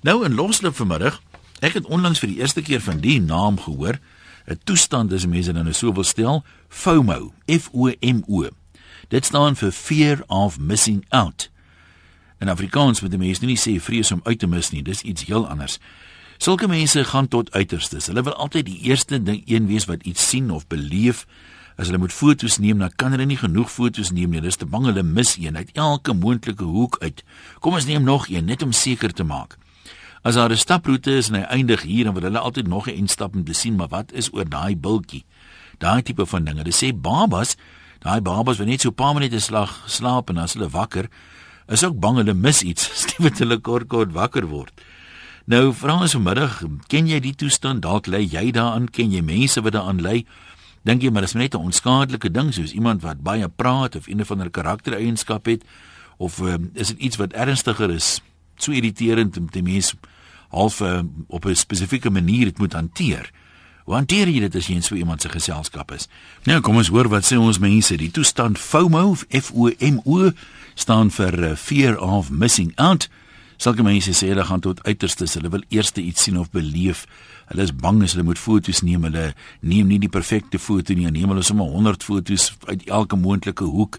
Nou in losloop vanmiddag, ek het onlangs vir die eerste keer van die naam gehoor. 'n Toestand is mense dan so wil stel, FOMO, F O M O. Dit staan vir fear of missing out. In Afrikaans moet die mense nie sê vrees om uit te mis nie, dis iets heel anders. Sulke mense gaan tot uiterstes. Hulle wil altyd die eerste ding een wees wat iets sien of beleef. As hulle moet foto's neem, dan kan hulle nie genoeg foto's neem nie. Hulle is te bang hulle mis een uit elke moontlike hoek uit. Kom ons neem nog een net om seker te maak. As daar 'n staproete is en hy eindig hier, dan wil hulle altyd nog 'n instap om te sien maar wat is oor daai bultjie. Daai tipe van dinge. Hulle sê babas, daai babas wat net so 'n paar minute slag slaap en as hulle wakker, is ook bang hulle mis iets, steewet hulle kort kort wakker word. Nou vra ons vanmiddag, ken jy die toestand? Dalk lê jy daaraan, ken jy mense wat daaraan lê? Dink jy maar dis net 'n onskadelike ding soos iemand wat baie praat of een of ander karaktereienskap het of um, is dit iets wat ernstiger is? so irriterend om te mens half uh, op 'n spesifieke manier dit moet hanteer. Hoe hanteer jy dit as jy in so iemand se geselskap is? Nou kom ons hoor wat sê ons mense. Die toestand FOMO, F O M O staan vir uh, fear of missing out. Sulke mense sê hulle gaan tot uiterstes. Hulle wil eers iets sien of beleef. Hulle is bang as hulle moet foto's neem. Hulle neem nie die perfekte foto nie. Neem hulle sommer 100 foto's uit elke moontlike hoek.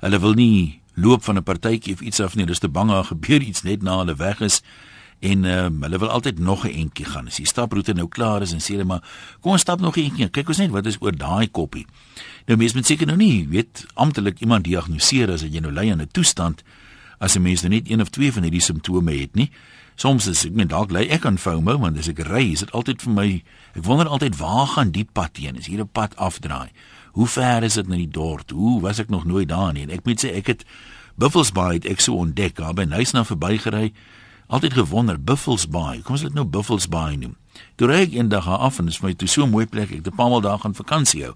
Hulle wil nie loop van 'n partytjie of iets af nie. Dis te bang daar gebeur iets net na hulle weg is en um, hulle wil altyd nog 'n entjie gaan. As die staproete nou klaar is en sê hulle maar kom ons stap nog 'n entjie. Kyk ons net wat is oor daai koppie. Nou mense moet seker nou nie weet amptelik iemand diagnoseer as jy nou ly aan 'n toestand as 'n mens nou net een of twee van hierdie simptome het nie. Soms is ek net dalk ly ek aan FOMO want as ek ry is dit altyd vir my ek wonder altyd waar gaan die pad heen? Is hier 'n pad afdraai? Hoe ver is dit na die dorp? Hoe was ek nog nooit daar nie? En ek moet sê ek het Buffels Bay het ek so ontdek, daar by Nysna verbygery. Altyd gewonder Buffels Bay. Kom ons dit nou Buffels Bay noem. Toe ry ek eendag af en dit is my toe so 'n mooi plek. Ek het 'n paar maal daar gaan vakansie hou.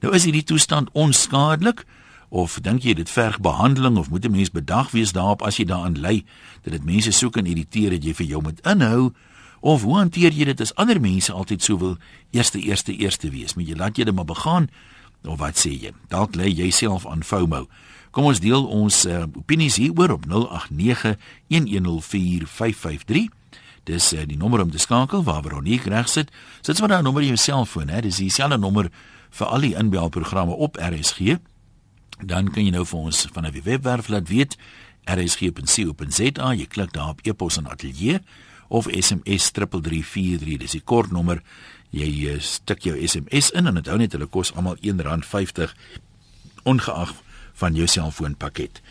Nou is hierdie toestand onskadelik of dink jy dit verg behandeling of moet 'n mens bedag wees daarop as jy daaraan ly dat dit mense soek en irriteer dat jy vir jou moet inhou? Of hoe hanteer jy dit as ander mense altyd so wil eerste eerste eerste wees? Moet jy laat jy dit maar begaan of wat sê jy? Dalk lê jy self aan FOMO. Kom ons deel ons uh, opinies hieroor op 0891104553. Dis uh, die nommer om te skakel waar Veronique reg sit. Sit sommer daai nommer in jou selfoon, hè. Dis dieselfde nommer vir al die inbelprogramme op RSG. Dan kan jy nou vir ons van 'n webwerf laat weet rsg.co.za. Jy klik daar op e-pos en ateljee of SMS 3343. Dis die kort nommer. Jy uh, stik jou SMS in en onthou net hulle kos almal R1.50 ongeag van jou selfoonpakket.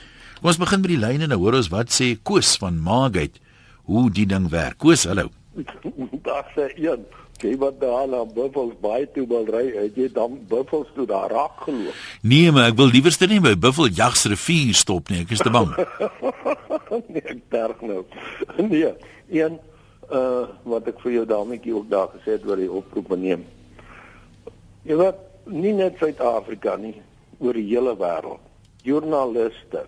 Ons begin met die lyne nou hoor ons wat sê Koos van Margate hoe die ding werk. Koos, hallo. Dag sê een. Jy wat daar na Buffels baie toe wil ry, het jy dan Buffels toe daar raak geloop? Nee, maar ek wil liewerste nie by Buffel Jagsrivier stop nie. Ek is te bang. nee, ek terg nou. Nee, een uh wat ek vir jou daarmee ook daar gesê het oor die oproep neem. Jy weet nie net Suid-Afrika nie, oor die hele wêreld joernaliste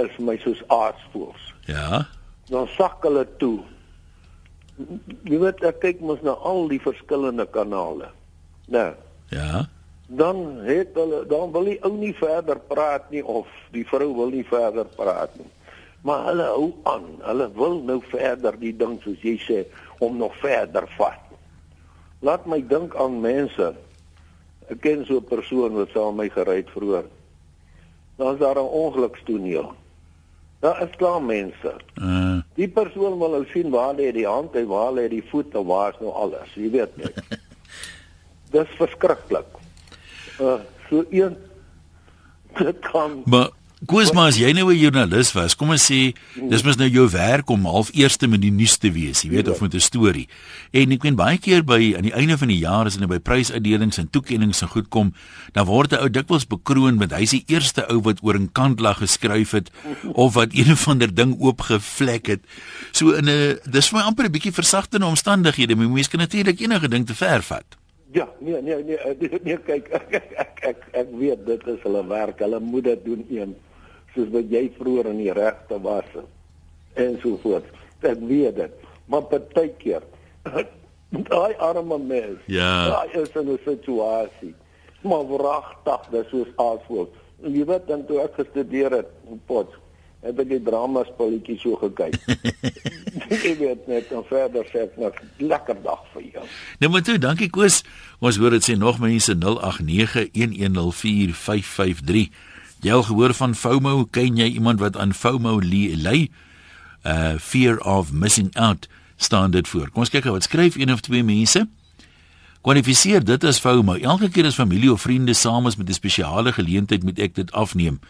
is vir my soos aasvoëls. Ja. Dan sak hulle toe. Jy weet ek kyk mos na al die verskillende kanale. Nou. Ja. Dan het hulle dan wil die ou nie verder praat nie of die vrou wil nie verder praat nie. Maar hulle hou aan. Hulle wil nou verder die ding soos jy sê om nog verder vat. Laat my dink aan mense. Ek ken so 'n persoon wat saam met my gery het vroeër dan is daar 'n ongelukstoneel. Daar is klaar mense. Uh. Die persoon wil nou sien waar lê die hand en waar lê die voet en waar is nou alles. Jy weet net. Dis verskriklik. Uh so een dit kan Maar Koos maar as jy nou 'n joernalis was, kom ons sê dis mos nou jou werk om half eerste met die nuus te wees, jy weet of met 'n storie. En ek weet baie keer by aan die einde van die jaar as hulle by prysuitdelings en toekenninge en goed kom, dan word 'n ou dikwels bekroon met hy's die eerste ou wat oor 'n kantlag geskryf het of wat een of ander ding oopgevlek het. So in 'n dis vir my amper 'n bietjie versagtende omstandighede, maar mense kan natuurlik enige ding te ver vat. Ja, nee nee nee, nee, nee kyk ek ek, ek ek ek weet dit is hulle werk. Hulle moet dit doen een soos wat jy vroeër in die regte was en so voort. Ek weet dit. Maar partykeer daai arme mens. Ja. Daai is in 'n situasie. Maar wragtig, dis soos aasvoel. Jy weet dan toe ek gestudeer het in Potch, het ek die drama spulletjie so gekyk. ek weet net dan verder sê ek nog lekker dag vir jou. Nou maar toe, dankie Koos. Ons hoor dit sê nog mense 0891104553. Jy al gehoor van FOMO? Ken jy iemand wat aan FOMO ly? Uh fear of missing out staan dit voor. Kom ons kyk wat skryf een of twee mense. Kwalifiseer dit as FOMO. Elke keer as familie of vriende saam is met 'n spesiale geleentheid, moet ek dit afneem.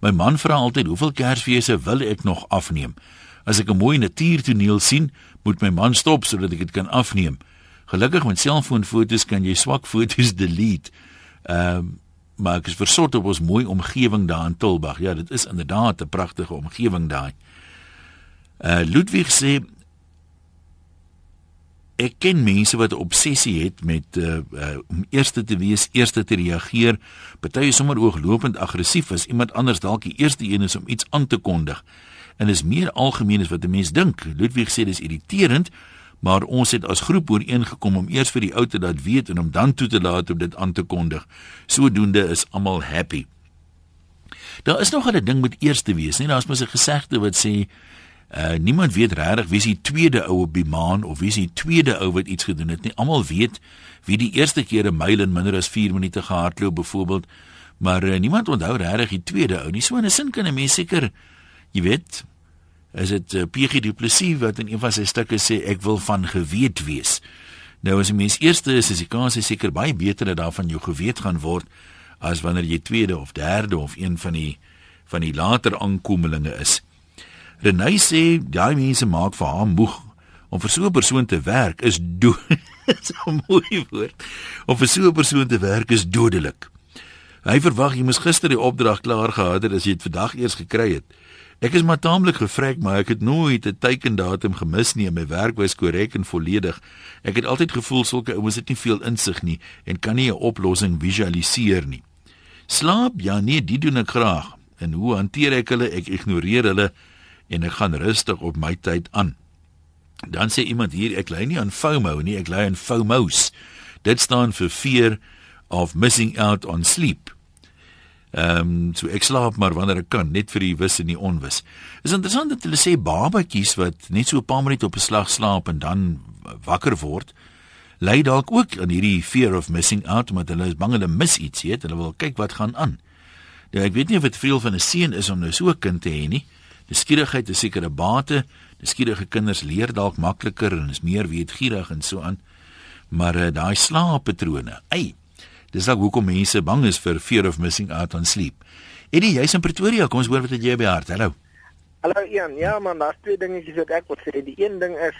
My man vra altyd, "Hoeveel Kersfeeste wil ek nog afneem?" As ek 'n mooi natuurtoneel sien, moet my man stop sodat ek dit kan afneem. Gelukkig met selfoonfoto's kan jy swak foto's delete. Ehm um, maar ek is versot op ons mooi omgewing daar in Tulbag. Ja, dit is inderdaad 'n pragtige omgewing daai. Uh Ludwig sê ek ken mense wat 'n obsessie het met uh, uh om eerste te wees, eerste te reageer. Party is sommer ooglopend aggressief as iemand anders dalk die eerste een is om iets aan te kondig. En is meer algemeen as wat 'n mens dink. Ludwig sê dis irriterend, maar ons het as groep ooreengekom om eers vir die ou te laat weet en om dan toe te laat om dit aan te kondig. Sodoende is almal happy. Daar is nog 'n ding met eerste wees, nee, daar's mos 'n gesegde wat sê Uh niemand weet regtig wie se tweede ou op die maan of wie se tweede ou wat iets gedoen het nie. Almal weet wie die eerste keer 'n myl in minder as 4 minute gehardloop byvoorbeeld, maar uh, niemand onthou regtig die tweede ou nie. So in 'n sin kan 'n mens seker jy weet is dit uh, PG Du Plessis wat in een van sy stukke sê ek wil van geweet wees. Nou as 'n mens eerste is, is die kans seker baie beter dat daarvan jou geweet gaan word as wanneer jy tweede of derde of een van die van die later aankomelinge is. Renay sê daai mense maak vir haar moeg om vir so 'n persoon te werk is dood. so 'n mooi woord. Om vir so 'n persoon te werk is dodelik. Hy verwag jy moes gister die opdrag klaar gehad het as jy dit vandag eers gekry het. Ek is maar taamlik gevrek, maar ek het nooit 'n teikendatum gemis nie. My werk was korrek en volledig. Ek het altyd gevoel sulke ouens het nie veel insig nie en kan nie 'n oplossing visualiseer nie. Slaap? Ja, nee, dit doen ek graag. En hoe hanteer ek hulle? Ek ignoreer hulle en ek gaan rustig op my tyd aan. Dan sê iemand hier ek ly nie aan FOMO nie, ek ly aan FOMOS. Dit staan vir fear of missing out on sleep. Ehm um, so ek slaap maar wanneer ek kan, net vir die wis en die onwis. Is interessant dat hulle sê babatjies wat net so 'n paar minute op 'n slag slaap en dan wakker word, ly dalk ook aan hierdie fear of missing out, omdat hulle is bang hulle mis iets, weet, hulle wil kyk wat gaan aan. Nou ek weet nie of dit veel van 'n seun is om nou so 'n kind te hê nie. Nuuskierigheid is seker 'n bate. Nuuskierige kinders leer dalk makliker en is meer weetgierig en so aan. Maar uh, daai slaappatrone, ei. Dis dalk hoekom mense bang is vir fear of missing out on sleep. Eddie, jy's in Pretoria. Kom ons hoor wat het jy by hart. Hallo. Hallo Ian. Ja man, daar's twee dingetjies wat ek wil sê. Die een ding is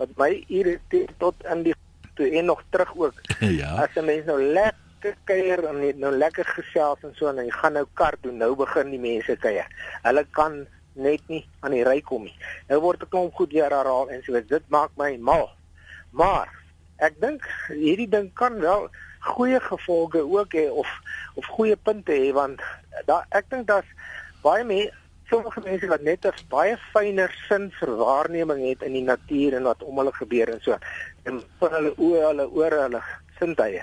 wat my irriteer tot in die toe en nog terug ook. ja. As 'n mens nou lekker kuier en net nou lekker gesels en so en jy gaan nou kar toe, nou begin die mense kuier. Hulle kan net nie aan die ry kom nie. Nou word 'n klomp goed weer herhaal en so dit maak my mal. Maar ek dink hierdie ding kan wel goeie gevolge ook hê of of goeie punte hê want daar ek dink daar's baie mense sommige mense wat net 'n baie fyner sin vir waarneming het in die natuur en wat om hulle gebeur en so en van hulle oë, hulle ore, hulle sintuie.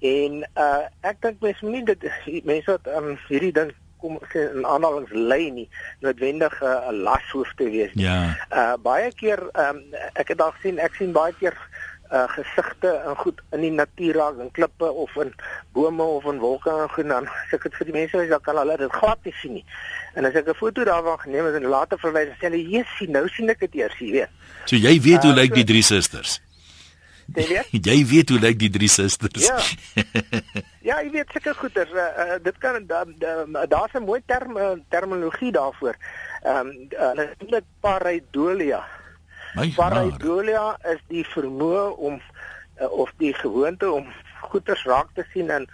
En uh ek dink mense moet nie dit mense wat um, hierdie ding kom sê in aanhalings lê nie noodwendig 'n uh, las hoef te wees. Ja. Uh baie keer um, ek het al gesien ek sien baie keer uh gesigte en goed in die natuur raak in klippe of in bome of in wolke en goed dan as ek dit vir die mense wys dan kan hulle dit glad nie sien nie. En as ek 'n foto daarvan geneem het en later verwys sê hulle jessie nou sien ek dit eers, jy weet. So jy weet hoe uh, lyk so, die drie susters? Weet? jy weet hoe lyk die drie susters? Ja. ja, jy weet seker goeie. Uh, uh, dit kan daar's 'n mooi term terminologie daarvoor. Ehm um, hulle uh, noem dit pareidolia. Pareidolia is die vermoë om uh, of die gewoonte om goeders raak te sien en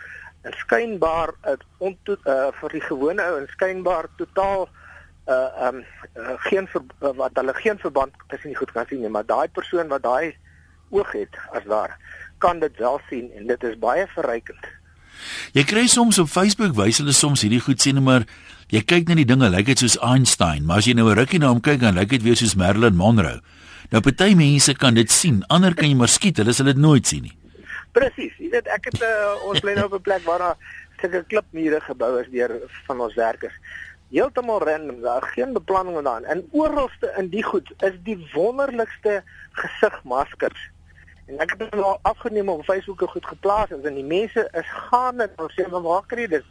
en skynbaar uh, onto, uh, vir die gewone ou en skynbaar totaal uh um uh, geen ver, uh, wat hulle geen verband tussen die goed kan sien nie, maar daai persoon wat daai oog het as daar kan dit wel sien en dit is baie verrykend. Jy kry soms op Facebook wys hulle soms hierdie goed sien maar jy kyk na die dinge lyk dit soos Einstein, maar as jy nou 'n rukkie na hom kyk dan lyk dit weer soos Marilyn Monroe. Nou party mense kan dit sien, ander kan jy maar skiet, hulle sal dit nooit sien nie. Presies. Jy weet ek het uh, ons bly nou op 'n plek waar daar sulke klipmure gebou is deur van ons werkers. Heeltemal random, daar geen beplanning daarin. En oralste in die goed is die wonderlikste gesigmaskers. En ek het dit al afgeneem op Facebook en goed geplaas en die mense is gaande om sê maar waar kry jy dit?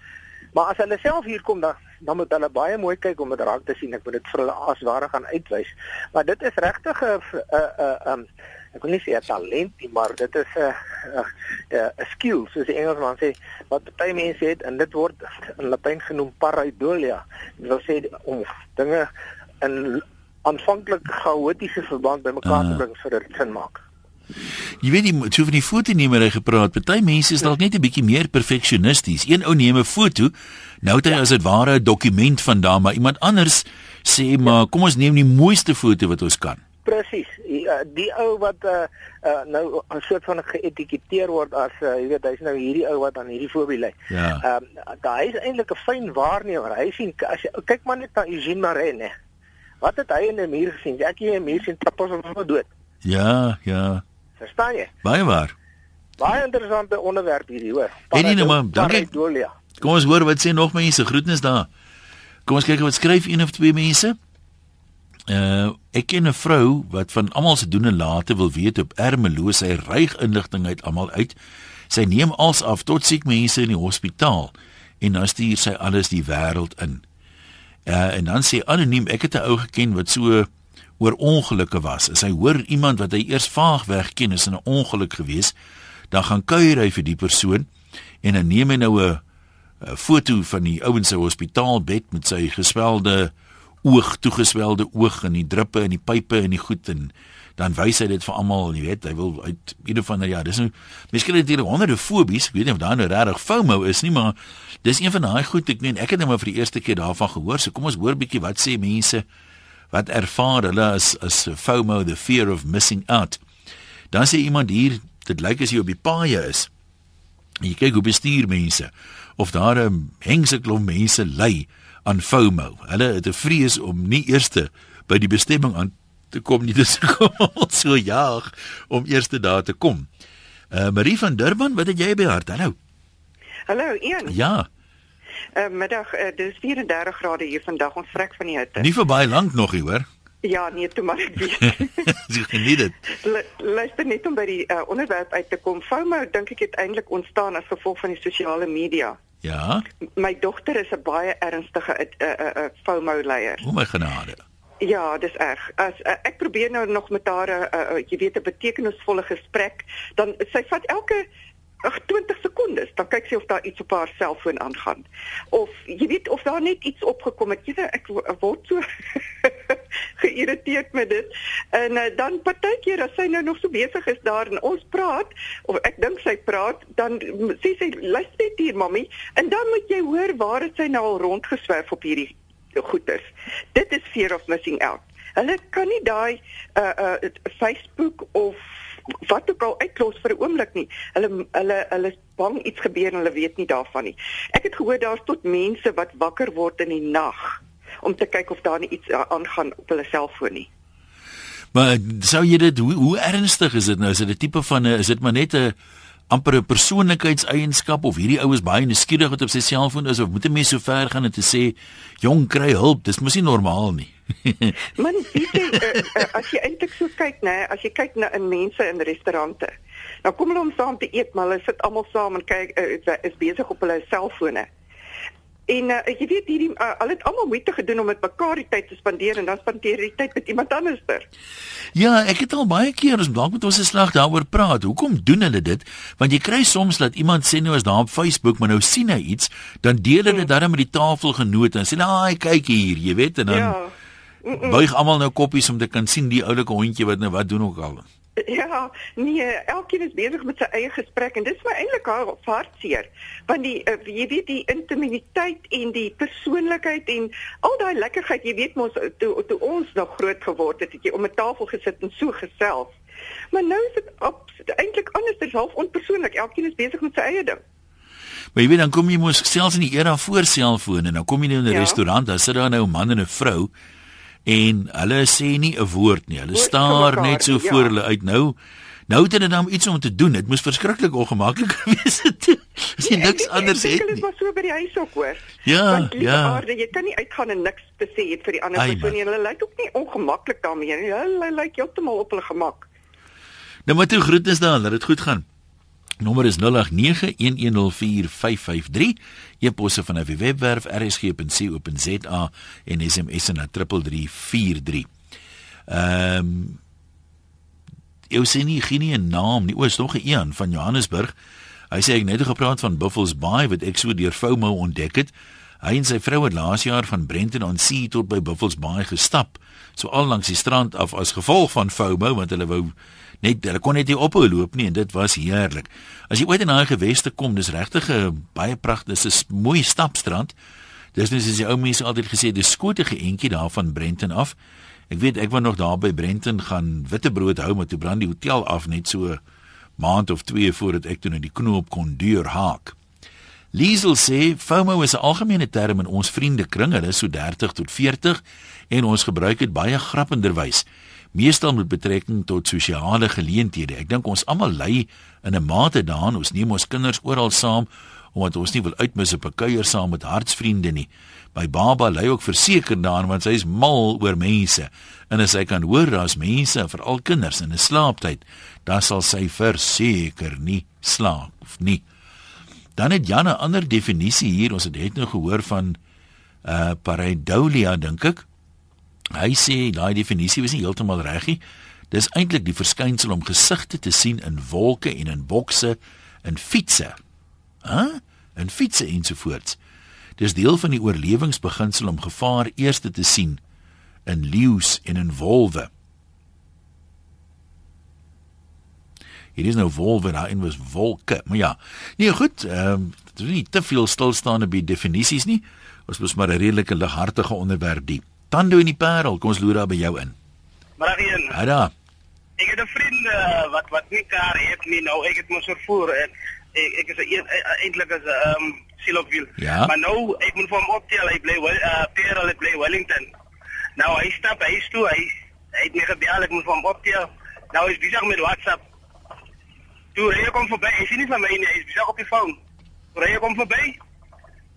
Maar as hulle self hier kom dan dan moet hulle baie mooi kyk om dit raak te sien. Ek moet dit vir hulle as ware gaan uitwys. Maar dit is regtig 'n 'n 'n ek wil nie sê 'n talent nie, maar dit is 'n 'n skill soos die Engelsman sê wat baie mense het en dit word in Latyn genoem pareidolia. Dit wil sê om dinge in aanvanklik chaotiese verband bymekaar uh. te bring sodat dit sin maak. Jy weet die toe van die fotonemer gepraat. Party mense is dalk net 'n bietjie meer perfeksionisties. Een ou neem 'n foto, nou het hy ja. as dit ware 'n dokument van daar, maar iemand anders sê maar kom ons neem die mooiste foto wat ons kan. Presies. Die, uh, die ou wat uh, uh, nou 'n soort van geëtiketeer word as uh, jy weet hy's nou hierdie ou wat aan hierdie fobie ly. Ja. Ehm um, daai is eintlik 'n fyn waarnemer. Hy sien as jy kyk maar net na Eugene Marene. Wat het hy in 'n muur gesien? Ek het 'n muur sien trappels hom dood. Ja, ja. Verstaan jy? Baie waar. Baie interessante onderwerp hierdie, hoor. En nie nou maar, dankie. Kom ons hoor wat sê nog mense. Groetnis daar. Kom ons kyk wat skryf een of twee mense. Uh ek ken 'n vrou wat van almal se doen en late wil weet op Ermelo sy ryg inligting uit almal uit. Sy neem als af tot siek mense in die hospitaal en dan stuur sy alles die wêreld in. Uh en dan sê anoniem ek het 'n ou geken wat so oor ongelukke was. As hy hoor iemand wat hy eers vaag weg ken is in 'n ongeluk gewees, dan gaan kuier hy vir die persoon en dan neem hy nou 'n foto van die ouens se hospitaalbed met sy geswelde oog, toegeswelde oog en die druppe en die pype en die goed en dan wys hy dit vir almal, jy weet, hy wil uit een van die ja, dis nou miskien het hier honderde fobies, ek weet nie of daar nou regtig FOMO is nie, maar dis een van daai goed ek meen, ek het net maar vir die eerste keer daarvan gehoor. So kom ons hoor bietjie wat sê mense wat ervaar hulle as as FOMO the fear of missing out. Dan sê iemand hier, dit lyk as jy op die paaie is. En jy kyk hoe bestuur mense of daar 'n hengse klomp mense lê aan FOMO. Hulle het 'n vrees om nie eerste by die bestemming aan te kom nie. Dis kom so jaag om eerste daar te kom. Uh Marie van Durban, wat het jy by hart? Hallo. Hallo, Ian. Ja. Uh, middag, uh, dis 34 grade hier vandag. Ons vrek van die hitte. Nie vir baie lank nog hier, hoor. Ja, nee, toe maar ek weet. Jy geniet dit. Luister net om by die uh, onderwerp uit te kom. FOMO dink ek het eintlik ontstaan as gevolg van die sosiale media. Ja. My dogter is 'n baie ernstige 'n uh, 'n uh, uh, FOMO leier. O my genade. Ja, dis erg. As uh, ek probeer nou nog met haar 'n uh, uh, jy weet 'n betekenisvolle gesprek, dan sy vat elke ag 20 sekondes dan kyk sy of daar iets op haar selfoon aangaan. Of jy weet of daar net iets opgekom het. Jy weet ek word so geïrriteerd met dit. En uh, dan partykeer as sy nou nog so besig is daar en ons praat of ek dink sy praat dan sê sy luister net hier mami en dan moet jy hoor waar het sy nou al rondgeswerf op hierdie goeters dit is fear of missing out. Hulle kan nie daai uh, uh, Facebook of wat ook al uitlos vir 'n oomblik nie. Hulle hulle hulle is bang iets gebeur en hulle weet nie daarvan nie. Ek het gehoor daar's tot mense wat wakker word in die nag om te kyk of daar iets aangaan op hulle selfoon nie. Maar sou jy dit hoe, hoe ernstig is dit nou? Is dit 'n tipe van 'n is dit maar net 'n amper 'n persoonlikheidseienskap of hierdie ou is baie nuuskierig wat op sy selfoon is of moet 'n mens so ver gaan en te sê jong kry hulp? Dis mos nie normaal nie. Man, jy sê uh, uh, as jy eintlik so kyk, nê, as jy kyk na in mense in restaurante. Nou kom hulle om saam te eet, maar hulle sit almal saam en kyk uh, is, is besig op hulle selfone. En uh, jy weet hierdie uh, hulle het almal moeite gedoen om met mekaar die tyd te spandeer en dan spandeer jy tyd met iemand anderster. Ja, ek het al baie keer ons dalk moet ons 'n slag daaroor praat. Hoekom doen hulle dit? Want jy kry soms dat iemand sê nou as daar op Facebook, maar nou sien hy iets, dan deel hulle dit hmm. dan met die tafelgenoot en sê, "Ag, kyk hier, jy weet," en dan ja. Buig almal nou koppies om te kan sien die oulike hondjie wat nou wat doen ook al. Ja, nee, elkeen is besig met sy eie gesprek en dit is my eintlik hartseer. Want die uh, jy weet die intimiteit en die persoonlikheid en al daai lekkerheid, jy weet mos toe toe ons nog groot geword het, het jy om 'n tafel gesit en so gesels. Maar nou is dit eintlik anders, dit is half onpersoonlik. Elkeen is besig met sy eie ding. Maar jy weet dan kom jy mos selfs in die era voor selfone en dan kom jy nou in 'n ja. restaurant, dan sit daar nou 'n man en 'n vrou en hulle sê nie 'n woord nie. Hulle staar net so ja. voor hulle uit nou. Nou het hulle dan iets om te doen. Dit moes verskriklik ongemaklik gewees het. As jy niks anders het nie. Dit was so by die huis ook hoor. Ja, Want, ja. Aarde, jy kan nie uitgaan en niks te sê het vir die ander persoon nie. Hulle lyk ook nie ongemaklik daarmee nie. Hulle lyk heeltemal op hulle gemak. Nou maar toe groetnis daar, dat dit goed gaan. Nommer is 0891104553. E-posse van die webwerf rsg.co.za en SMS na 3343. Ehm um, Jy sien nie geen nie 'n naam nie. O, is nog 'n een van Johannesburg. Hy sê ek net gepraat van Buffalo's Bay wat ek so deur FOMO ontdek het. Hy en sy vrou het laas jaar van Brenton on Sea tot by Buffalo's Bay gestap, so al langs die strand af as gevolg van FOMO want hulle wou net hulle kon net nie ophou loop nie en dit was heerlik. As jy ooit in daai geweste kom, dis regtig 'n baie pragtige, dis 'n mooi stapstrand. Dis net soos die ou mense altyd gesê, dis skotige entjie daar van Brenton af. Ek weet ek wou nog daar by Brenton gaan witbrood hou met toe brand die hotel af net so maand of twee voordat ek toe in die knoop kon deurhaak. Liesel sê FOMO is 'n algemene term in ons vriendekring, hulle is so 30 tot 40 en ons gebruik dit baie grappenderwys meestal met betrekking tot sosiale geleenthede. Ek dink ons almal lei in 'n mate daaraan. Ons neem ons kinders oral saam omdat ons nie wil uitmis op 'n kuier saam met hartsvriende nie. My baba lei ook verseker daaraan want sy is mal oor mense. En as hy kan hoor daar's mense, veral kinders in 'n slaaptyd, dan sal sy verseker nie slaap nie. Dan het Jan 'n ander definisie hier. Ons het net nou gehoor van uh pareidolia dink ek. Hy sê daai definisie is nie heeltemal reg nie. Dis eintlik die verskynsel om gesigte te sien in wolke en in bokse en fietsse. Hæ? Huh? En fietsse ensovoorts. Dis deel van die oorlewingsbeginsel om gevaar eers te sien in leeu's en in wolwe. Hier is nou wolwe daar en was wolke. Maar ja. Nee, goed. Ehm um, dis nie te veel stilstaande by definisies nie. Ons moet maar 'n redelike lighartige onderwerp dien. Tando in die Parel, kom ons loer daar by jou in. Ja da. Ek het 'n vriend uh, wat wat nie kar het nie nou. Ek het mos vervoer en ek ek is eintlik as 'n um, silofiel. Ja. Maar nou ek moet vir hom optel. Hy bly wel uh, Parel, hy bly Wellington. Nou hy stap hy is toe hy hy het my gebel ek moet vir hom optel. Nou is besig met WhatsApp. Toe hy kom verby, hy sien nie van my nie. Hy is besig op die foon. Toe hy kom verby.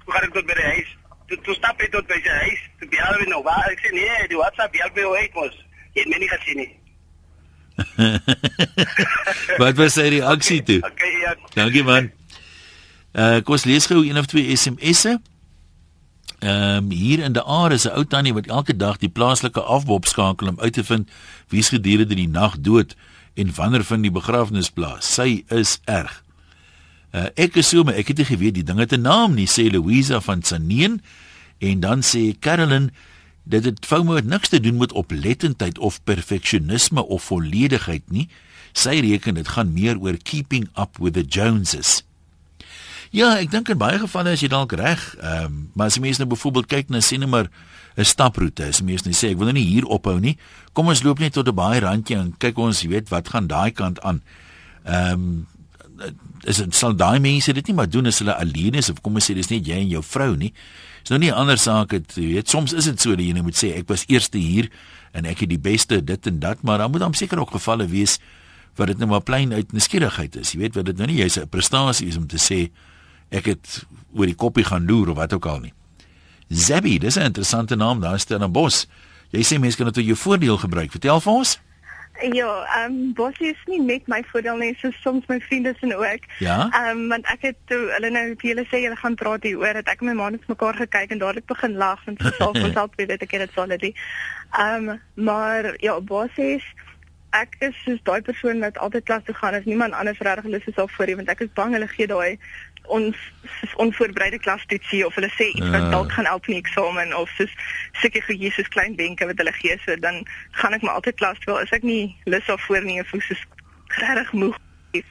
Toe gaan ek tot by die huis toe toe stap hy tot by sy huis, toe bel hy nou, waar ek sê nee, die WhatsApp bel my ooit mos. Jy het my nie gesien nie. Wat was sy reaksie toe? Okay, ja. Dankie man. Uh kom ons lees gou een of twee SMS'e. Ehm um, hier in die aard is 'n ou tannie wat elke dag die plaaslike afbob skakel om uit te vind wie's gedurende die nag dood en wanneer vind die begrafnis plaas. Sy is erg. Uh, ek is so, maar ek het nie geweet die ding het 'n naam nie, sê Louisa van Saneen en dan sê Carolyn dit FOMO het niks te doen met oplettendheid of perfeksionisme of volledigheid nie. Sy reken dit gaan meer oor keeping up with the Joneses. Ja, ek dink in baie gevalle is jy dalk reg. Ehm, um, maar as jy mense nou byvoorbeeld kyk na sien maar 'n staproete, as mense net sê ek wil nou nie hier ophou nie. Kom ons loop net tot 'n baie randjie en kyk ons, jy weet, wat gaan daai kant aan. Ehm um, is dit sal daai mense dit nie maar doen as hulle alleen is of kom ons sê dis net jy en jou vrou nie. Dis nou nie 'n ander saak het jy weet soms is dit so dat jy net moet sê ek was eerste hier en ek het die beste dit en dat maar dan moet dan seker ook gevalle wees wat dit nou maar plain uit nuuskierigheid is. Jy weet wat dit nou nie jy's 'n prestasie is om te sê ek het oor die koppie gaan loer of wat ook al nie. Zebby, dis 'n interessante naam daar staan in Bos. Jy sê mense kan dit tot jou voordeel gebruik. Vertel vir ons. Ja, ehm um, bosie is nie net my voordeel nie, so soms my vriende se ook. Ja. Ehm um, want ek het toe hulle nou vir hulle sê hulle gaan praat hier oor dat ek en my man het mekaar gekyk en dadelik begin lag en self ons al weet ek het dit solidly. Ehm um, maar ja, bosie ek is soos daai persoon wat altyd klas toe gaan as niemand anders regtig lus is al voor nie want ek is bang hulle gee daai ons onvoorbereide klastoetsie of hulle sê iets wat Ja. dalk gaan help in die eksamen of soos seker vir Jesus klein wenke wat hulle gee so dan gaan ek maar altyd klas toe as ek nie lus daarvoor nie of soos regtig moeg is.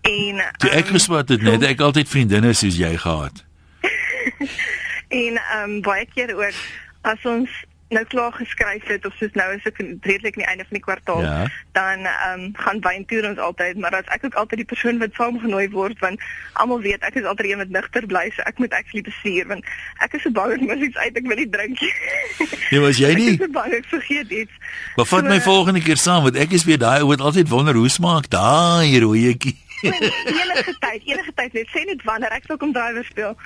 En Toe ek ehm, het net ek altyd vriendinne soos jy gehad. en ehm um, baie keer ook as ons nou klaar geskryf het of soos nou is ek redelik aan die einde van die kwartaal Ja. dan ehm um, gaan wyntoer ons altyd maar as ek ook altyd die persoon wat saamgenooi word want almal weet ek is altyd een wat nigter bly so ek moet actually bestuur want ek is so bang ek mis iets uit ek wil nie drink nie. Nee, was jy Ek nie? is so bang ek vergeet iets. Maar vat my So, volgende keer saam want ek is weer daai ou wat altyd wonder hoe smaak daai rooietjie. Enige tyd, enige tyd net sê net wanneer ek sal kom drywer speel.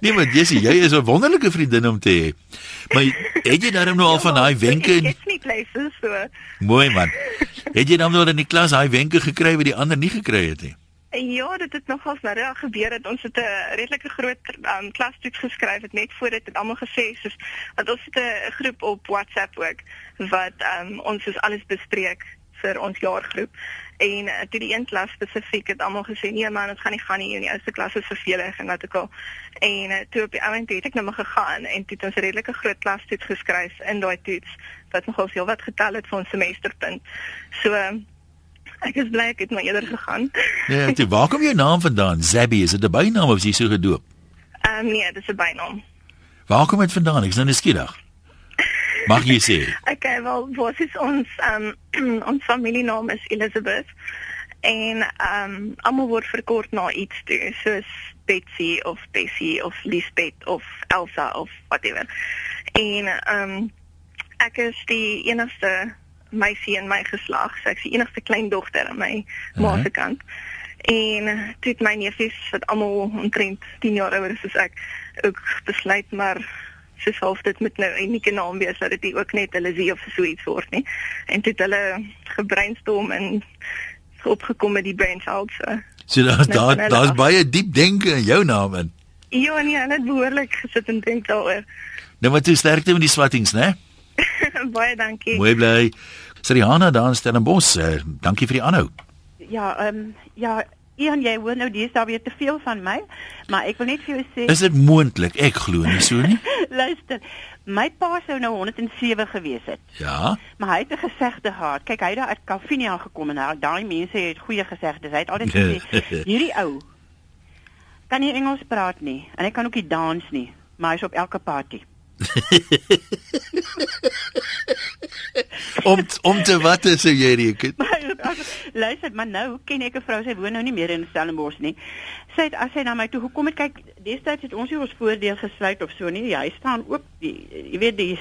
Nee, maar Jessie, jy is 'n wonderlike vriendin om te hê. Maar het jy darm nou al van daai wenke en het nie places so. mooi man. Het jy dan nou in die klas daai wenke gekry wat die ander nie gekry het nie? Ja, dit het nogals nou reg gebeur het. Ons het 'n redelike groot um, klastoets geskryf het net voor dit het almal gesê soos want ons het 'n groep op WhatsApp ook wat um, ons is alles bespreek vir ons jaargroep. En uh, toe die een klas spesifiek het almal gesê nee man, ons gaan nie gaan nie in die eerste klas is vervelig en wat ook al. En uh, toe op die ouend het ek nou maar gegaan en toe het ons 'n redelike groot klastoets geskryf in daai toets wat nogals heel wat getel het vir ons semesterpunt. So ek is bly ek het maar eerder gegaan. Nee, toe, waar kom jou naam vandaan? Zabby, is dit 'n bynaam of is jy so gedoop? Ehm um, nee, dis 'n bynaam. Waar kom dit vandaan? Ek is nou nuuskierig. Mag jy sê? Okay, wel, wat is ons um, ons familienaam is Elizabeth en um, almal word verkort na iets toe, soos Betsy of Bessie of Lisbeth of Elsa of whatever. En um, ek is die enigste meisie in my geslag, so ek is die enigste kleindogter aan my ma Mhm. se kant. En toe het my neefies wat almal omtrent 10 jaar ouer is as ek ook besluit maar soos half dit met nou 'n unieke naam wees dat dit nie ook net hulle sie of so iets word nie. En het hulle gebrainstorm en opgekom met die brainchild so. So daar daar's af. baie diep denke in jou naam in. Ja nee, hulle het behoorlik gesit en dink daaroor. Nou maar toe sterkte met die swattings, né? Baie dankie. Mooi bly. Sriana daar in Stellenbosch. Uh, dankie vir die aanhou. Ja, ehm um, ja, Ian, jy hoor nou dis daar weer te veel van my, maar ek wil net vir jou sê, Is dit moontlik? Ek glo nie so nie. luister, my pa sou nou 107 gewees het, Ja. maar hy het 'n gesegde gehad. Kyk, hy het daar uit Calvinia gekom en hy- daai mense het goeie gesegdes. Hy het altyd gesê, hierdie ou kan nie Engels praat nie en hy kan ook nie dans nie, maar hy's op elke party. Om om te wat sou jy reken? Luister, maar nou ken ek 'n vrou, sy woon nou nie meer in Stellenbosch nie. Sy het as sy na my toe gekom het, kyk, destyds het ons nie ons voordeur gesluit of so nie. Hy staan oop, die jy weet die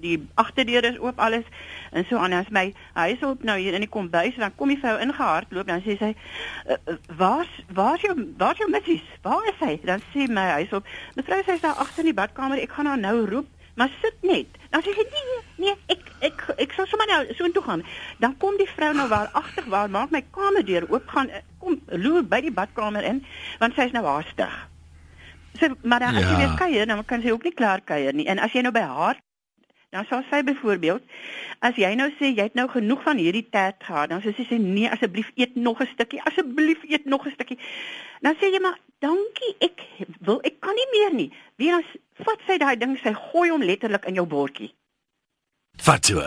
die agterdeur is oop alles en so aan as my hy is op nou hier in die kombuis dan kom die vrou ingehardloop dan sê sy "Uh, uh, waar's waar's jou waar's jou missies? Waar is hy? Dan sê my hy is op mevrou sy is daar agter in die badkamer ek gaan haar nou roep maar sit net. Dan sê sy nee nee ek ek ek sal sommer nou so intoe gaan. Dan kom die vrou nou waar agter waar maak my kamerdeur oop gaan eh, kom loer by die badkamer in want sy is nou haastig. Sy maar dan as jy Ja. weer kuier dan kan sy ook nie klaar kuier nie. En as jy nou by haar dan sal sy byvoorbeeld as jy nou sê jy het nou genoeg van hierdie tert gehad, dan sê sy sê nee asseblief eet nog 'n stukkie, asseblief eet nog 'n stukkie. Dan sê jy maar dankie, ek wil ek kan nie meer nie. Wie dan vat sy daai ding, sy gooi hom letterlik in jou bordjie. Vat so.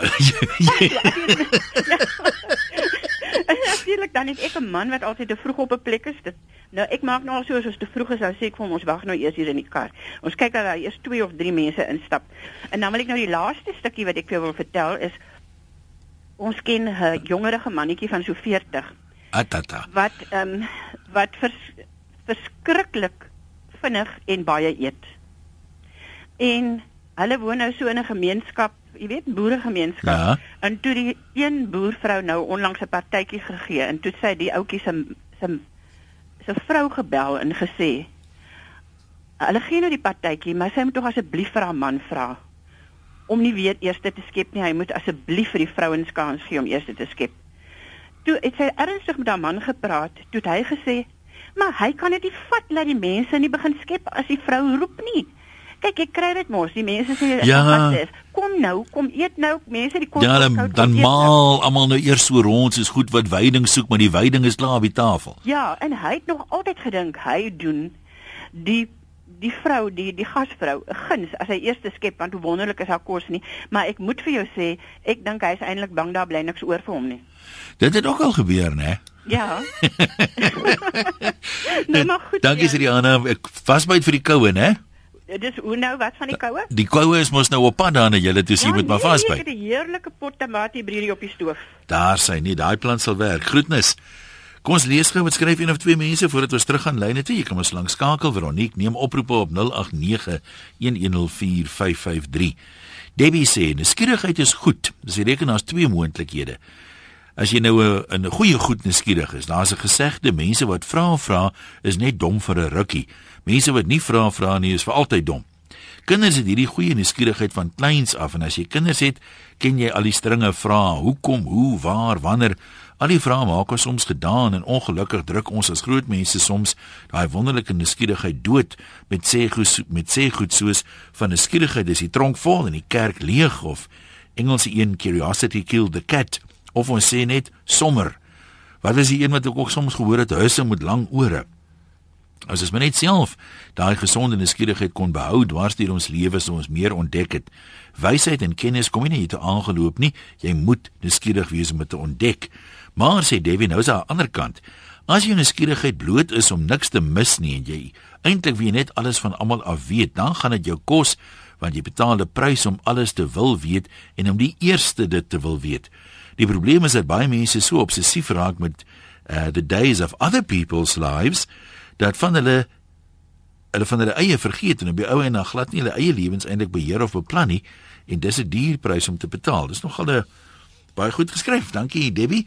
Natuurlik dan het ek 'n man wat altyd te vroeg op 'n plek is. Dit nou ek maak nou al so as ons te vroeg is, dan sê ek vir hom ons wag nou eers hier in die kar. Ons kyk dat daar eers 2 of 3 mense instap. En dan wil ek nou die laaste stukkie wat ek vir jou wil vertel is ons ken 'n jongerige mannetjie van so 40 Atata. wat ehm um, wat vers, verskriklik vinnig en baie eet. En hulle woon nou so in 'n gemeenskap, jy weet, boeregemeenskap. Ja. En toe die een boervrou nou onlangs 'n partytjie gegee en toe sy die ouetjie se se se vrou gebel en gesê hulle gee nou die partytjie, maar sy moet tog asseblief vir haar man vra om nie weer eers te skep nie. Hy moet asseblief vir die vrouens kans gee om eers te skep. Toe het sy ernstig met haar man gepraat. Toe het hy gesê, "Maar hy kan dit nie vat dat die mense nie begin skep as die vrou roep nie." Kyk, ek kry dit mos. Die mense sê, Ja. "Wat is? Kom nou, kom eet nou." Mense die kos Ja, dan koud, kom dan eet nou. maal almal nou eers so rond soos goed wat veiding soek, maar die veiding is klaar op die tafel. Ja, en hy het nog altyd gedink hy doen die die vrou, die die gasvrou guns as hy eers skep want hoe wonderlik is haar kos nie, maar ek moet vir jou sê, ek dink hy is eintlik bang daar bly niks oor vir hom nie. Dit het ook al gebeur, né? Ja. nou maar goed. Dankie ja. Sriana. Ek vasbyt vir die koue, né? Dis hoe nou wat van die koue? Die koue is mos nou op pad daar na julle toe, so jy moet maar nee, Ek vasbyt. het 'n heerlike pot tamatie op die stoof. Daar sy nie, daai plan sal werk. Groetnis. Kom ons lees gou wat skryf een of twee mense voordat ons terug gaan lyne toe. Jy kan ons langs skakel Veronique, neem oproepe op 0891104553. Debbie sê, "Nuuskierigheid is goed." Dis die rekenaars twee moontlikhede. As jy nou 'n 'n goeie goed nuuskierig is, daar's 'n gesegde, mense wat vra vra is net dom vir 'n rukkie. Mense wat nie vra vra nie is vir altyd dom. Kinders het hierdie goeie nuuskierigheid van kleins af en as jy kinders het, ken jy al die stringe vrae, hoekom, hoe, waar, wanneer. Al die vrae maak ons soms gedaan en ongelukkig druk ons as groot mense soms daai wonderlike nuuskierigheid dood met sê goed met sê goed soos van nuuskierigheid is die tronk vol en die kerk leeg of Engelse een curiosity killed the cat of ons sê net sommer. Wat is die een wat ek ook soms gehoor het, huise met lang ore. As ons maar net self daai gesonde nuuskierigheid kon behou dwars deur ons lewe so ons meer ontdek het. Wysheid en kennis kom nie net aangeloop nie, jy moet nuuskierig wees om dit te ontdek. Maar sê Debbie, nou is daar 'n ander kant. As jou nuuskierigheid bloot is om niks te mis nie en jy eintlik wie net alles van almal af weet, dan gaan dit jou kos want jy betaal 'n prys om alles te wil weet en om die eerste dit te wil weet. Die probleem is dat baie mense so obsessief raak met uh, the days of other people's lives dat van hulle hulle van hulle eie vergeet en op die ou en dan glad nie hulle eie lewens eintlik beheer of beplan nie en dis 'n duur prys om te betaal. Dis nogal 'n baie goed geskryf. Dankie Debbie.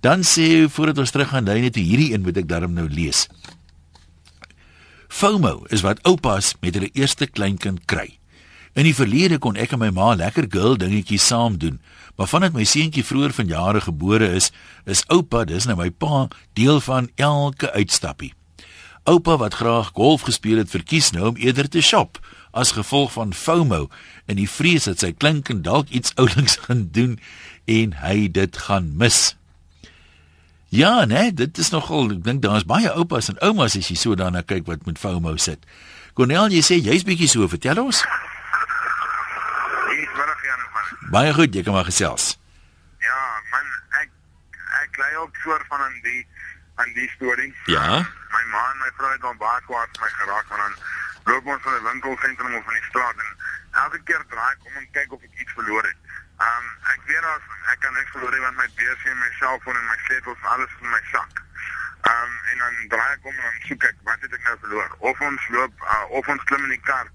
Dan sê voordat ons terug gaan lyne toe hierdie een moet ek darm nou lees. FOMO is wat oupas met hulle eerste kleinkind kry. In die verlede kon ek en my ma lekker girl dingetjies saam doen, maar vandat my seentjie vroeër van jare gebore is, is oupa, dis nou my pa, deel van elke uitstappie. Oupa wat graag golf gespeel het, verkies nou om eerder te shop as gevolg van FOMO in die vrees dat sy kleinkind dalk iets ouliks gaan doen en hy dit gaan mis. Ja, nee, dit is nogal, ek dink daar's baie oupas en oumas as jy so daarna kyk wat met FOMO sit. Cornel, jy sê jy's bietjie so, vertel ons. Hier is middag Jan man. Baie goed, jy kan maar gesels. Ja, man, ek ek lei ook soort van aan die aan die storie. Ja. My ma en my vrou het al baie kwaad vir my geraak want dan loop ons van die winkelsentrum of van die straat en elke keer draai ek om en kyk of ek iets verloor het. Um ek weet as ek kan niks verloor nie want my beursie en my selfoon en my sleutels en alles in my sak. Um en dan draai ek om en dan soek ek wat het ek nou verloor? Of ons loop uh, of ons klim in die kar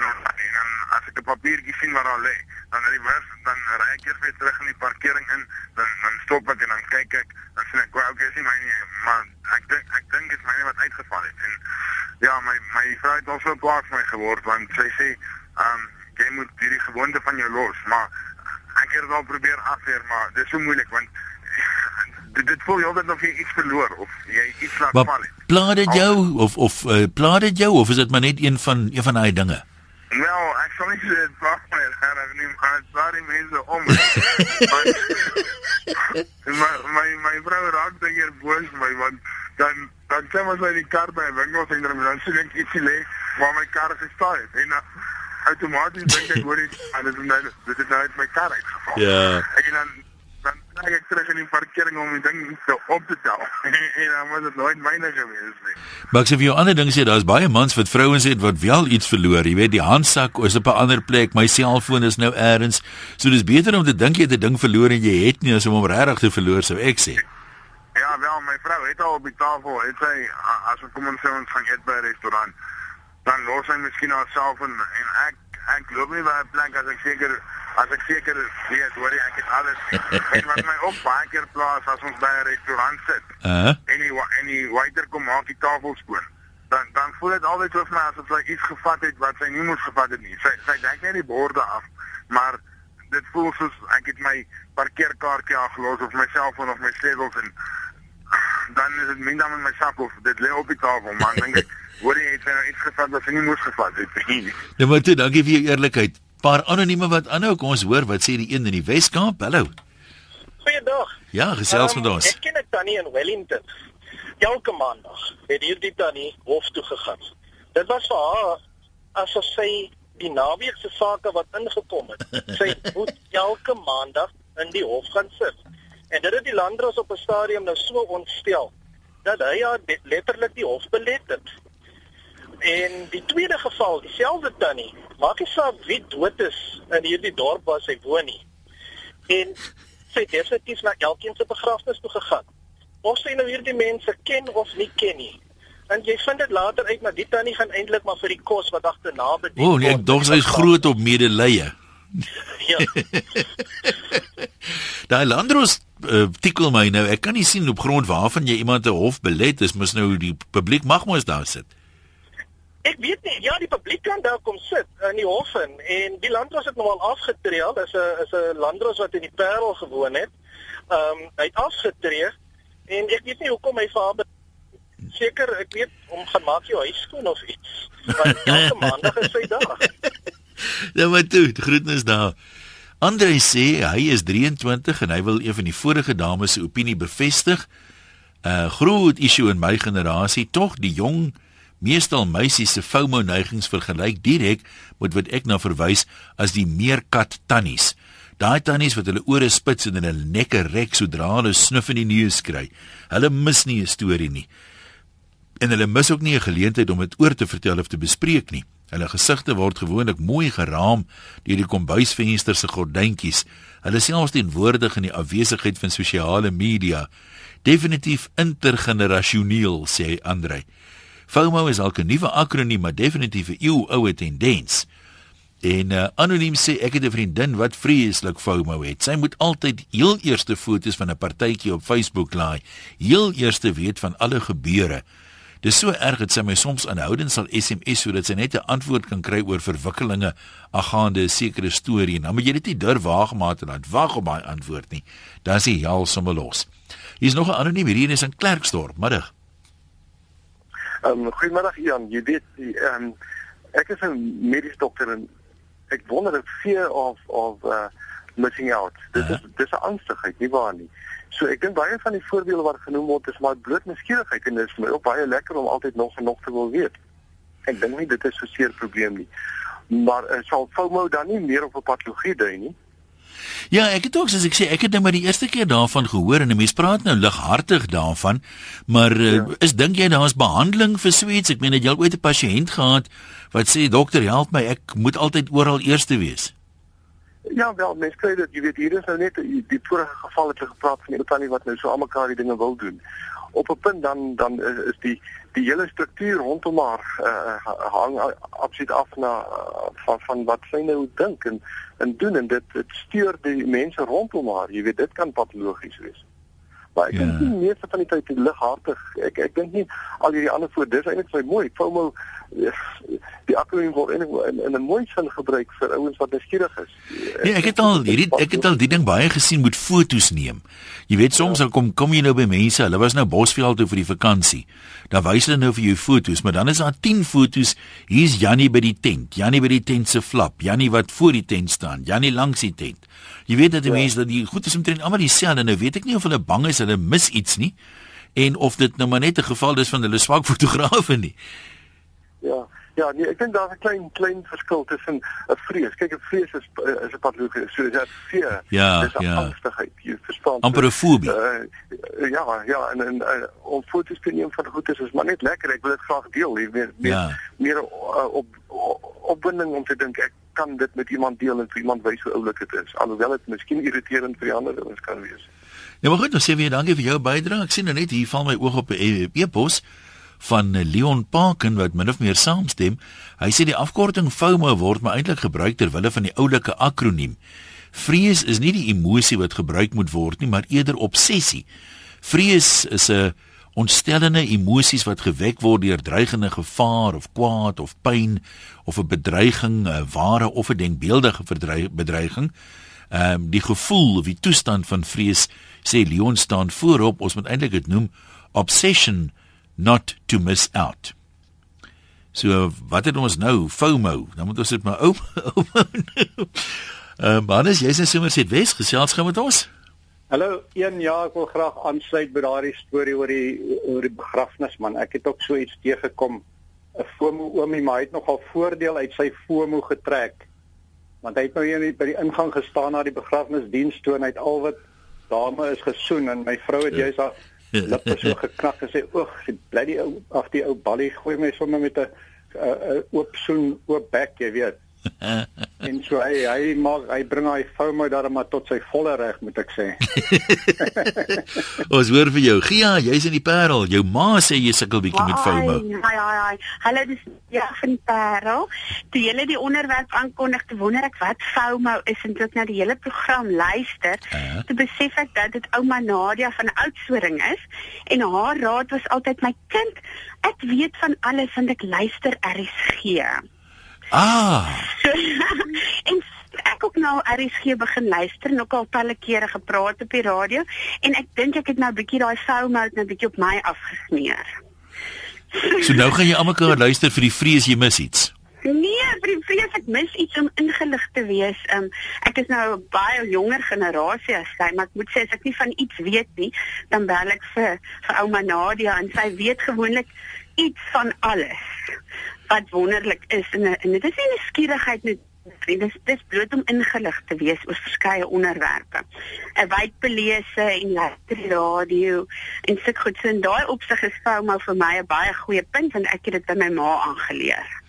en dan as ek 'n papiertjie sien wat daar lê, dan reverse dan ry ek eers weer terug in die parkering in, dan dan stop ek en dan kyk ek, dan sien ek, "Wag, okay, is nie myne nie, maar ek dink ek dink dit is myne wat uitgeval het." En ja, my my vrou het al so kwaad vir my geword want sy sê, "Ehm, um, jy moet hierdie gewoonte van jou los," maar ek het dit al probeer afweer, maar dit is so moeilik want dit, dit voel jy altyd of jy iets verloor of jy iets laat val Maar het. pla dit jou of of uh, pla dit jou of is dit maar net een van een van daai dinge? Nou, ek sal nie sê dit plaas my reg nie, maar dit plaas die mense om. maar my my vrou raak dan hier boos my want dan dan sê ons in die kar by winkelsentrum en dan sien ek ietsie lê waar my kar gestaan het en uh, outomaties dink ek hoor dit en dit is nou dit het nou uit my kar uitgeval. Ja. En dan kry ek terug in die parkering om die ding te op te tel. en dan was dit nooit myne gewees nie. Maar ek sê vir jou ander ding sê daar's baie mans wat vrouens het wat wel iets verloor. Jy weet die handsak is op 'n ander plek, my selfoon is nou elders. So dis beter om te dink jy het 'n ding verloor en jy het nie as om hom regtig te verloor sou ek sê. Ja, wel, my vrou het al op die tafel, het sy as ons kom ons sê ons gaan eet by 'n restaurant, dan los sy miskien haarself en en ek ek loop nie by 'n plek as ek seker as ek seker weet, hoor jy, ek het alles. en wat my ook baie keer plaas as ons by 'n restaurant sit Uh, en die en die waiter kom maak die tafel skoon. Dan dan voel dit altyd so vir my asof sy iets gevat het wat sy nie moes gevat het nie. Sy sy dek net die borde af, maar dit voel soos ek het my parkeerkaartjie afgelos of my selfoon of my sleutels en dan is dit minder met my sak of dit lê op die tafel, maar dan dink ek, hoor jy het nou iets gevat wat sy nie moes gevat het nie. nou maar toe, dankie vir jou eerlikheid. Paar anonieme wat aanhou, kom ons hoor wat sê die een in die Weskaap. Hallo. Goeiedag. Ja, gesels Ehm, met ons. Ek ken 'n tannie in Wellington. Elke maandag het hierdie tannie hof toe gegaan. Dit was vir haar asof sy die naweek se sake wat ingekom het. Sy moet elke maandag in die hof gaan sit. En dit het die landdros op 'n stadium nou so ontstel dat hy haar letterlik die hof belet het. En die tweede geval, dieselfde tannie, maak nie saak wie dood is in hierdie dorp waar sy woon nie. En sy het definitief na elkeen se begrafnis toe gegaan. Of sy nou hierdie mense ken of nie ken nie. En jy vind dit later uit maar die tannie gaan eintlik maar vir die kos wat agterna bedien O, oh, nee, ek dog sy is groot op medelee. Ja. Daai Landros uh, tikkel my nou. Ek kan nie sien op grond waarvan jy iemand 'n hof belet is, mos nou die publiek mag mos daar sit. Ek weet nie, ja, die publiek kan daar kom sit in die hof in en die landros het nou al afgetree. Dis 'n is 'n landros wat in die Parel gewoon het. Ehm um, hy het afgetree en ek weet nie hoekom hy vir haar seker ek weet om gaan maak jou huis skoon of iets. Want elke maandag is sy daar. Ja, maar toe, groetnis daar. Andre sê hy is 23 en hy wil een van die vorige dames se opinie bevestig. 'n uh, Groot issue in my generasie, tog die jong meestal meisies se FOMO neigings vergelyk direk met wat ek na verwys as die meerkat tannies. Daai tannies wat hulle ore spits en hulle nekke rek sodra hulle snuf in die neus kry. Hulle mis nie 'n storie nie. En hulle mis ook nie 'n geleentheid om dit oor te vertel of te bespreek nie. Hulle gesigte word gewoonlik mooi geraam deur die kombuisvenster se gordyntjies. Hulle selfs teenwoordig in die afwesigheid van sosiale media. Definitief intergenerasioneel sê Andre. FOMO is alke nuwe akroniem, maar definitief 'n eeu oue tendens. En uh, anoniem sê ek het 'n vriendin wat vreeslik FOMO het. Sy moet altyd heel eerste foto's van 'n partytjie op Facebook laai. Heel eerste weet van alle gebeure. Dis so erg dat sy my soms aanhoudend sal SMS sodat sy net 'n antwoord kan kry oor verwikkelinge aangaande 'n sekere storie. Nou moet jy dit nie durf waag maar te laat wag op daai antwoord nie. Dan is hy al sommer los. Hier's nog 'n anoniem hier in Klerksdorp. Middag. Ehm um, goeiemiddag Ian. Jy weet, ehm um, ek is 'n mediese dokter en ek wonder of fear of of uh missing out. Dit is uh -huh. dis 'n angstigheid, nie waar nie. So ek dink baie van die voorbeelde wat genoem word is maar bloot nuuskierigheid en dit is my ook baie lekker om altyd nog en nog te wil weet. Ek dink nie dit is so seer probleem nie. Maar uh, sal FOMO dan nie meer op 'n patologie dui nie? Ja, ek het ook soos ek sê, ek het nou maar die eerste keer daarvan gehoor en 'n mens praat nou lighartig daarvan, maar uh, ja. is dink jy daar's behandeling vir sweets? Ek meen het jy al ooit 'n pasiënt gehad wat sê dokter, help my, ek moet altyd oral eerste wees? Ja, wel, mens kry dit, jy weet hier is nou net die, die vorige geval het gepraat van iemand wat nou so almekaar die dinge wil doen. Op 'n punt dan dan is die die hele struktuur rondom haar uh, hang absoluut af na uh, van van wat sy nou dink en en doen en dit dit steur die mense rondom haar. Jy weet dit kan patologies wees. Maar ek ja. dink nie meeste van die tyd lighartig. Ek ek dink nie al hierdie ander voor dis eintlik baie mooi. FOMO die akroniem word in, in, in 'n mooi sin gebruik vir ouens wat nuuskierig is. Nee, ek het al hierdie ek het al die ding baie gesien met fotos neem. Jy weet soms dan kom kom jy nou by mense, hulle was nou Bosveld toe vir die vakansie. Dan wys hulle nou vir jou fotos, maar dan is daar 10 fotos. Hier's Jannie by die tent, Jannie by die tent se flap, Jannie wat voor die tent staan, Jannie langs die tent. Jy weet dat die ja. mense dat die goed is omtrent almal dieselfde. Nou weet ek nie of hulle bang is hulle mis iets nie en of dit nou maar net 'n geval is van hulle swak fotograwe nie. Ja. Ja, nee, ek dink daar's 'n klein klein verskil tussen 'n vrees. Kyk, 'n vrees is is 'n patologie, so dit fear. Ja, dis 'n ja. angstigheid. Jy verstaan. Amperofobie. Uh, ja, ja, en en uh, om foto's te neem van goed is is maar net lekker. Ek wil dit graag deel. Jy weet, meer ja. meer uh, op opwinding om te dink ek kan dit met iemand deel en vir iemand wys hoe oulik dit is. Alhoewel dit miskien irriterend vir die ander ouens kan wees. Ja, maar goed, dan sê weer dankie vir jou bydrae. Ek sien nou net hier val my oog op 'n e-pos. E van Leon Parken wat min of meer saamstem. Hy sê die afkorting FOMO word maar eintlik gebruik ter wille van die oulike akroniem. Vrees is nie die emosie wat gebruik moet word nie, maar eerder obsessie. Vrees is 'n ontstellende emosies wat gewek word deur dreigende gevaar of kwaad of pyn of 'n bedreiging, 'n ware of 'n denkbeeldige bedreiging. Ehm um, die gevoel of die toestand van vrees sê Leon staan voorop, ons moet eintlik dit noem obsession not to miss out. So wat het ons nou FOMO? Dan moet ons dit maar ou. Ehm Hannes, jy's in Somerset Wes gesels gou met ons. Hallo, een ja, ek wil graag aansluit by daardie storie oor die oor die begrafnis man. Ek het ook so iets teëgekom. 'n FOMO oomie, maar hy het nogal voordeel uit sy FOMO getrek. Want hy het nou hier by die ingang gestaan na die begrafnisdiens toe en hy het al wat dame is gesoen en my vrou het ja. juist lippe so geknak en sê oeg, bly die ou af die ou ballie gooi my sommer met 'n 'n oop soen, oop bek, jy weet. en so hy hy maak hy bring hy FOMO daar maar tot sy volle reg moet ek sê. Ons hoor vir jou. Gia, jy's in die Parel. Jou ma sê jy sukkel bietjie met FOMO. Ja ja ja. Hallo dis ja van die Parel. Toe jy die onderwerp aankondig, te wonder ek wat FOMO is en toe ek na die hele program luister, uh. toe besef ek dat dit ouma Nadia van Oudtshoorn is en haar raad was altyd my kind, ek weet van alles want ek luister RSG. Ah. en ek ook nou RSG begin luister en ook al talle kere gepraat op die radio en ek dink ek het nou 'n bietjie daai foul mode nou 'n bietjie op my afgesmeer. so nou gaan jy almekaar luister vir die vrees jy mis iets. Nee, vir die vrees ek mis iets om ingelig te wees. Um, ek is nou 'n baie jonger generasie as sy, maar ek moet sê as ek nie van iets weet nie, dan bel ek vir vir ouma Nadia en sy weet gewoonlik iets van alles wat wonderlik is en en dit is nie 'n skierigheid net dit is dis bloot om ingelig te wees oor verskeie onderwerpe. 'n Wyd belese en luister radio en sulke goed. So in daai opsig is FOMO vir my 'n baie goeie punt want ek het dit by my ma aangeleer.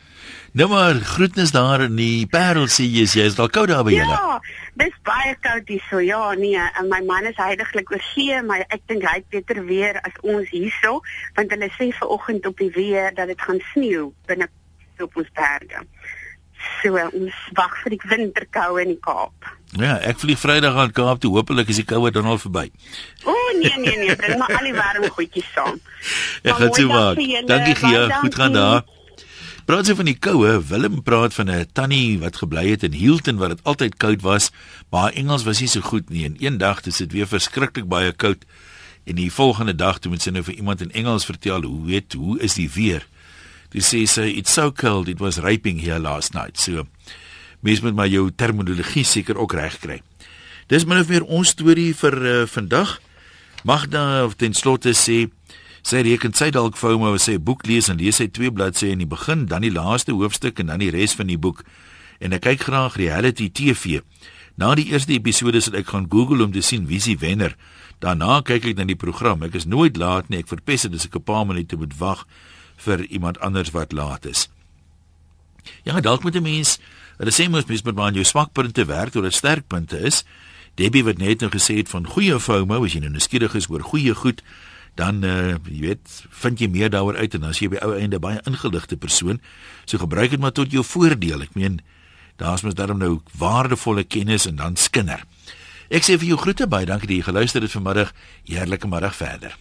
Nou maar groetnis daar in die Parel sê jy is jy is al koud daar by julle. Ja, dis baie koud hier so. Ja, nee, en my man is heidaglik oor see, maar ek dink hy het beter weer as ons hierso, want hulle sê vanoggend op die weer dat dit gaan sneeu binne op ons berge. So ons wag vir die winterkoue in die Kaap. Ja, ek vlieg Vrydag aan Kaap toe. Hoopelik is die koue dan al verby. O oh, nee nee nee, bring maar al die warm goedjies saam. Ek gaan toe maak. Dankie gee. Goed gaan daar. Praat sy van die koue, Willem praat van 'n tannie wat gebly het in Hilton waar dit altyd koud was, maar haar Engels was nie so goed nie en eendag het dit weer verskriklik baie koud en die volgende dag toe moet sy nou vir iemand in Engels vertel hoe weet hoe is die weer? Jy sê sy it's so cold it was raping here last night. So mens moet maar jou terminologie seker ook reg kry. Dis min of meer ons storie vir uh, vandag. Magda ten slotte sê sy reken sy dalk FOMO as sy boek lees en lees hy twee bladsye in die begin, dan die laaste hoofstuk en dan die res van die boek. En ek kyk graag reality TV. Na die eerste episode sal ek gaan Google om te sien wie se wenner. Daarna kyk ek na die program. Ek is nooit laat nie. Ek verpes dit as ek 'n paar minute moet wag vir iemand anders wat laat is. Ja, dalk moet 'n mens, hulle sê mos mens moet maar aan jou swakpunte werk totdat sterkpunte is. Debbie wat net nou gesê het van goeie FOMO, as jy nou nuuskierig is oor goeie goed, dan uh jy weet, vind jy meer daaroor uit en dan as jy by ou einde baie ingeligte persoon, so gebruik dit maar tot jou voordeel. Ek meen, daar's mos daarom nou waardevolle kennis en dan skinder. Ek sê vir jou groete baie dankie dat jy geluister het vanmiddag. Heerlike middag verder.